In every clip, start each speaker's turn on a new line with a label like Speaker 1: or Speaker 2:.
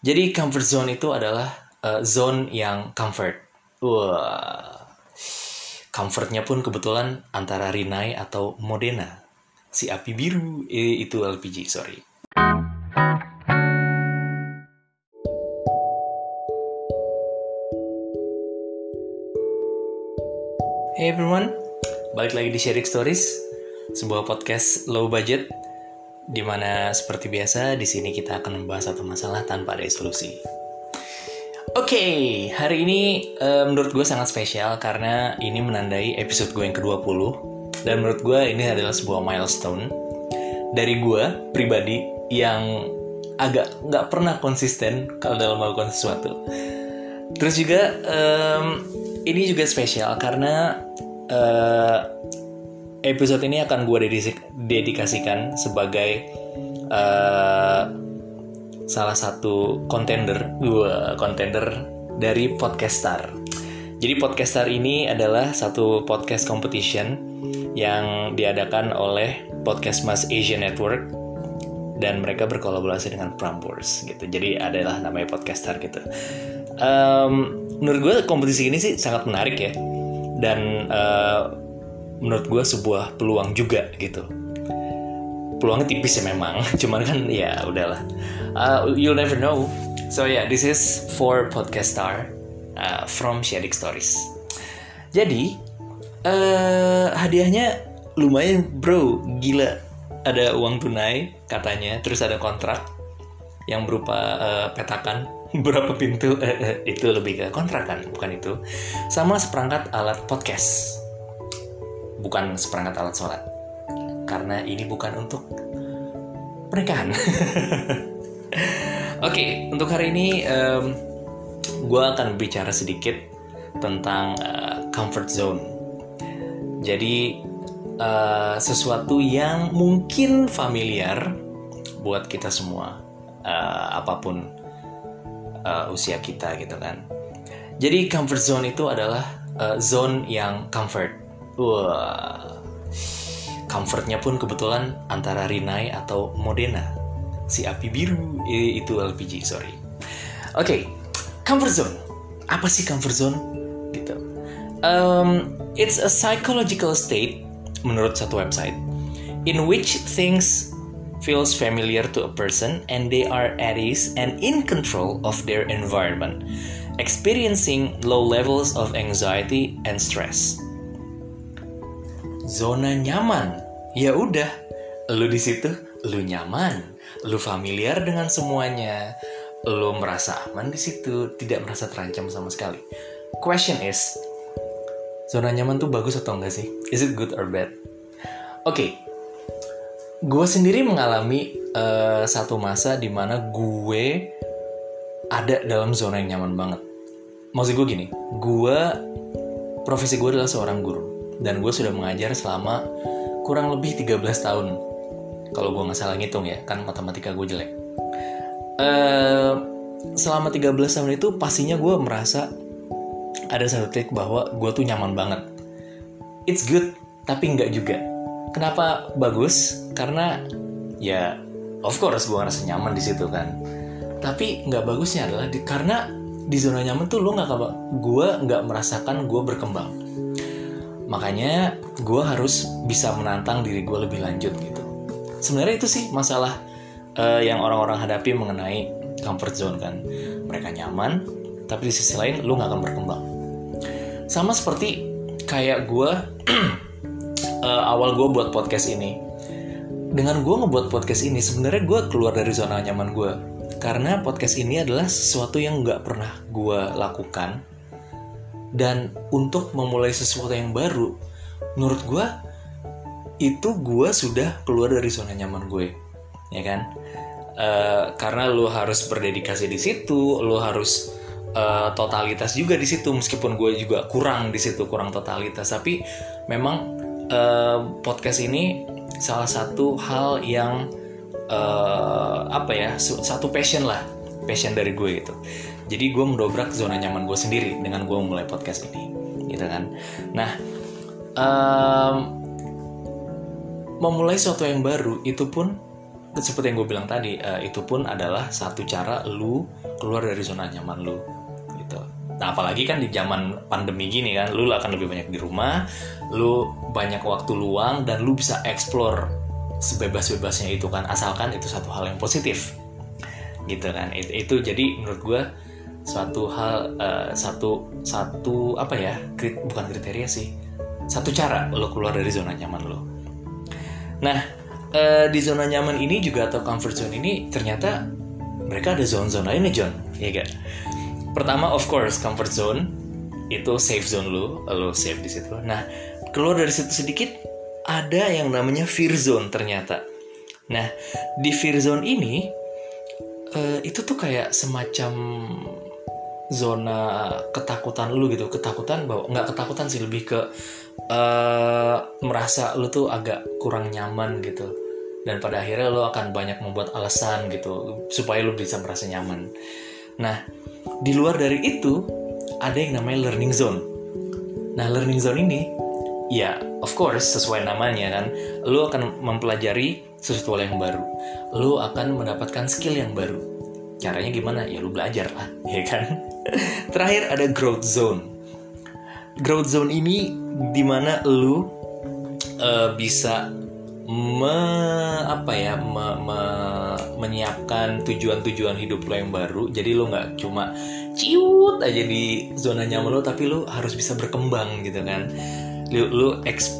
Speaker 1: Jadi comfort zone itu adalah uh, zone yang comfort. Wah, comfortnya pun kebetulan antara Rinai atau Modena. Si api biru eh, itu LPG, sorry. Hey everyone, balik lagi di Sharing Stories, sebuah podcast low budget di mana seperti biasa di sini kita akan membahas satu masalah tanpa ada solusi. Oke, okay, hari ini uh, menurut gue sangat spesial karena ini menandai episode gue yang ke-20 dan menurut gue ini adalah sebuah milestone dari gue pribadi yang agak nggak pernah konsisten kalau dalam melakukan sesuatu. Terus juga um, ini juga spesial karena uh, episode ini akan gue dedikasikan sebagai uh, salah satu kontender gue kontender dari podcaster. Jadi podcaster ini adalah satu podcast competition yang diadakan oleh Podcast Mas Asia Network dan mereka berkolaborasi dengan Prambors gitu. Jadi adalah namanya podcaster gitu. Um, menurut gue kompetisi ini sih sangat menarik ya dan uh, menurut gue sebuah peluang juga gitu. Peluangnya tipis ya memang cuman kan ya udahlah. Uh, you'll never know. So yeah this is for podcast star uh, from Shadik Stories. Jadi uh, hadiahnya lumayan bro. Gila. Ada uang tunai katanya. Terus ada kontrak yang berupa uh, petakan. Berapa pintu? Itu lebih ke kontrakan bukan itu. Sama seperangkat alat podcast bukan seperangkat alat sholat. Karena ini bukan untuk pernikahan. Oke okay, untuk hari ini um, gue akan bicara sedikit tentang uh, comfort zone. Jadi uh, sesuatu yang mungkin familiar buat kita semua uh, apa pun uh, usia kita gitu kan. Jadi comfort zone itu adalah uh, zone yang comfort Wah, comfortnya pun kebetulan antara Rinai atau Modena. Si api biru eh, itu LPG, sorry. Oke, okay, comfort zone. Apa sih comfort zone? Gitu. Um, it's a psychological state menurut satu website in which things feels familiar to a person and they are at ease and in control of their environment, experiencing low levels of anxiety and stress zona nyaman. Ya udah, lu di situ, lu nyaman, lu familiar dengan semuanya, lu merasa aman di situ, tidak merasa terancam sama sekali. Question is, zona nyaman tuh bagus atau enggak sih? Is it good or bad? Oke, okay. gue sendiri mengalami uh, satu masa di mana gue ada dalam zona yang nyaman banget. Maksud gue gini, gue profesi gue adalah seorang guru dan gue sudah mengajar selama kurang lebih 13 tahun. Kalau gue nggak salah ngitung ya kan matematika gue jelek. Uh, selama 13 tahun itu pastinya gue merasa ada satu titik bahwa gue tuh nyaman banget. It's good tapi nggak juga. Kenapa bagus? Karena ya of course gue ngerasa nyaman di situ kan. Tapi nggak bagusnya adalah di, karena di zona nyaman tuh lo nggak gue nggak merasakan gue berkembang makanya gue harus bisa menantang diri gue lebih lanjut gitu. Sebenarnya itu sih masalah uh, yang orang-orang hadapi mengenai comfort zone kan. Mereka nyaman tapi di sisi lain lu nggak akan berkembang. Sama seperti kayak gue uh, awal gue buat podcast ini. Dengan gue ngebuat podcast ini sebenarnya gue keluar dari zona nyaman gue karena podcast ini adalah sesuatu yang nggak pernah gue lakukan dan untuk memulai sesuatu yang baru menurut gue itu gue sudah keluar dari zona nyaman gue ya kan? Uh, karena lo harus berdedikasi di situ lo harus uh, totalitas juga di situ meskipun gue juga kurang di situ kurang totalitas. Tapi memang uh, podcast ini salah satu hal yang uh, apa ya satu passion lah passion dari gue gitu jadi gue mendobrak zona nyaman gue sendiri dengan gue mulai podcast ini gitu kan. Nah um, memulai sesuatu yang baru itu pun seperti yang gue bilang tadi uh, itu pun adalah satu cara lu keluar dari zona nyaman lu gitu. Nah apalagi kan di zaman pandemi gini kan lu akan lebih banyak di rumah lu banyak waktu luang dan lu bisa explore sebebas-bebasnya itu kan asalkan itu satu hal yang positif gitu kan. Itu, itu jadi menurut gue suatu hal uh, satu satu apa ya krit, bukan kriteria sih. Satu cara lo keluar dari zona nyaman lo. Nah uh, di zona nyaman ini juga atau comfort zone ini ternyata mereka ada zona-zona ini John. Ya gak pertama of course comfort zone itu safe zone lo lo safe di situ. Nah keluar dari situ sedikit ada yang namanya fear zone ternyata. Nah di fear zone ini uh, itu tuh kayak semacam zona ketakutan lu gitu. Ketakutan bahwa nggak ketakutan sih lebih ke uh, merasa lu tuh agak kurang nyaman gitu. Dan pada akhirnya lu akan banyak membuat alasan gitu supaya lu bisa merasa nyaman. Nah di luar dari itu ada yang namanya learning zone. Nah learning zone ini ya of course sesuai namanya kan? Lu akan mempelajari sesuatu yang baru. Lu akan mendapatkan skill yang baru caranya gimana ya lu belajar lah ya kan Terakhir ada growth zone. Growth zone ini di mana lu uh, bisa me, apa ya me, me, menyiapkan tujuan-tujuan hidup lo yang baru. Jadi lo nggak cuma ciut aja di zona nyaman lo, tapi lo harus bisa berkembang gitu kan. Lu, lu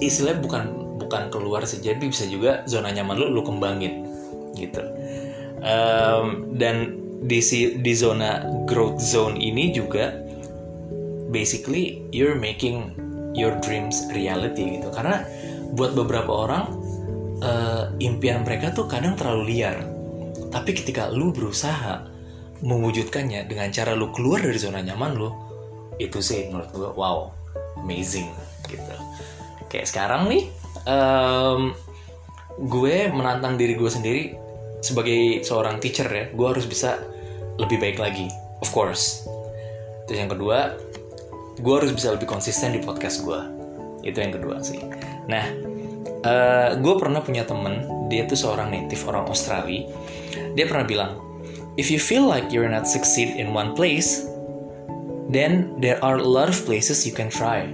Speaker 1: istilahnya bukan bukan keluar saja, tapi bisa juga zona nyaman lo lo kembangin gitu. Um, dan di di zona growth zone ini juga basically you're making your dreams reality gitu. Karena buat beberapa orang uh, impian mereka tuh kadang terlalu liar. Tapi ketika lu berusaha mewujudkannya dengan cara lu keluar dari zona nyaman lu itu sih menurut gue wow amazing gitu. Kayak sekarang nih um, gue menantang diri gue sendiri sebagai seorang teacher ya gue harus bisa lebih baik lagi. Of course. Terus yang kedua gue harus bisa lebih konsisten di podcast gue itu yang kedua sih. Nah uh, eh, gue pernah punya temen dia tuh seorang native orang Australia. Dia pernah bilang if you feel like you're not succeed in one place then there are a lot of places you can try.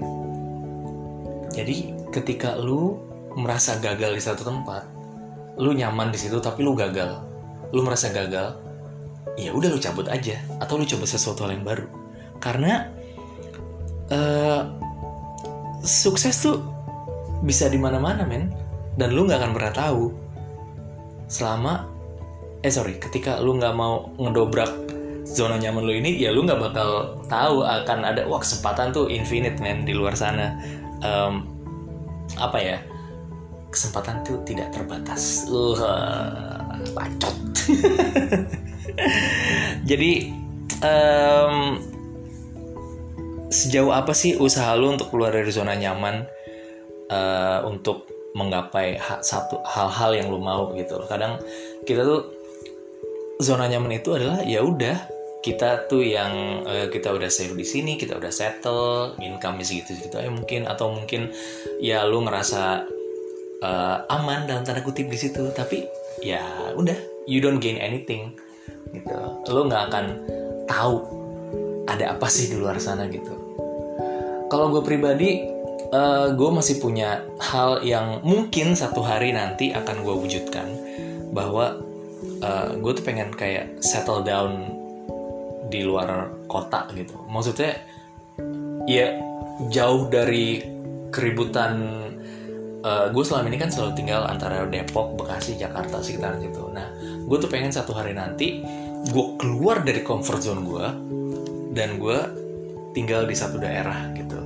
Speaker 1: Jadi ketika lu merasa gagal di satu tempat lu nyaman di situ tapi lu gagal. Lu merasa gagal ya udah lu cabut aja. Atau lu coba sesuatu yang baru. Karena uh, sukses tuh bisa di mana-mana men. Dan lu nggak akan pernah tahu. Selama eh sorry ketika lu nggak mau ngedobrak zona nyaman lu ini ya lu nggak bakal tahu akan ada wah kesempatan tuh infinite men di luar sana. Um, apa ya kesempatan tuh tidak terbatas. Uh, bacot. Jadi um, sejauh apa sih usaha lu untuk keluar dari zona nyaman uh, untuk menggapai ha satu hal-hal yang lu mau gitu Kadang kita tuh zona nyaman itu adalah ya udah kita tuh yang uh, kita udah save di sini, kita udah settle, income segitu-segitu aja mungkin atau mungkin ya lu ngerasa uh, aman dalam tanda kutip di situ, tapi ya udah you don't gain anything gitu. Lo nggak akan tahu ada apa sih di luar sana gitu. Kalau gue pribadi uh, gue masih punya hal yang mungkin satu hari nanti akan gue wujudkan bahwa uh, gue tuh pengen kayak settle down di luar kota gitu. Maksudnya ya jauh dari keributan uh, gue selama ini kan selalu tinggal antara Depok, Bekasi, Jakarta sekitar situ. Nah, gue tuh pengen satu hari nanti gue keluar dari comfort zone gue dan gue tinggal di satu daerah gitu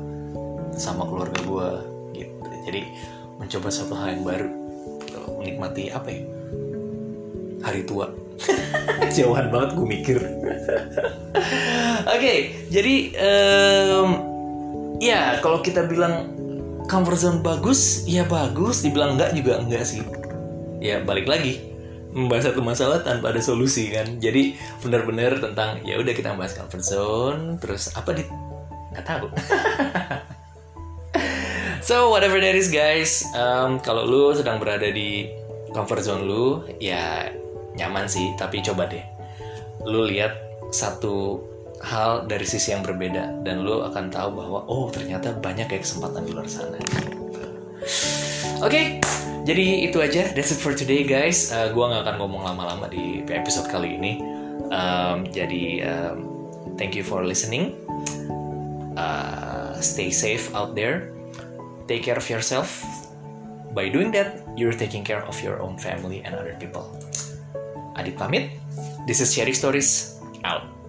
Speaker 1: sama keluarga gue gitu. Jadi mencoba satu hal yang baru, gitu. menikmati apa ya? Hari tua. Jauhan banget gue mikir. Oke, okay, jadi um, ya kalau kita bilang comfort zone bagus ya bagus. Dibilang enggak juga enggak sih. Ya balik lagi. Membahas satu masalah tanpa ada solusi kan? Jadi benar-benar tentang ya udah kita bahas comfort zone terus apa di nggak tahu. So whatever that is guys um, kalau lu sedang berada di comfort zone lu ya nyaman sih tapi coba deh. Lu lihat satu hal dari sisi yang berbeda dan lu akan tahu bahwa oh ternyata banyak kayak kesempatan di luar sana. Oke, okay, jadi itu aja. That's it for today, guys. Uh, gua nggak akan ngomong lama-lama di episode kali ini. Um, jadi um, thank you for listening. Uh, stay safe out there. Take care of yourself. By doing that, you're taking care of your own family and other people. Adit pamit. This is Cherry Stories. Out.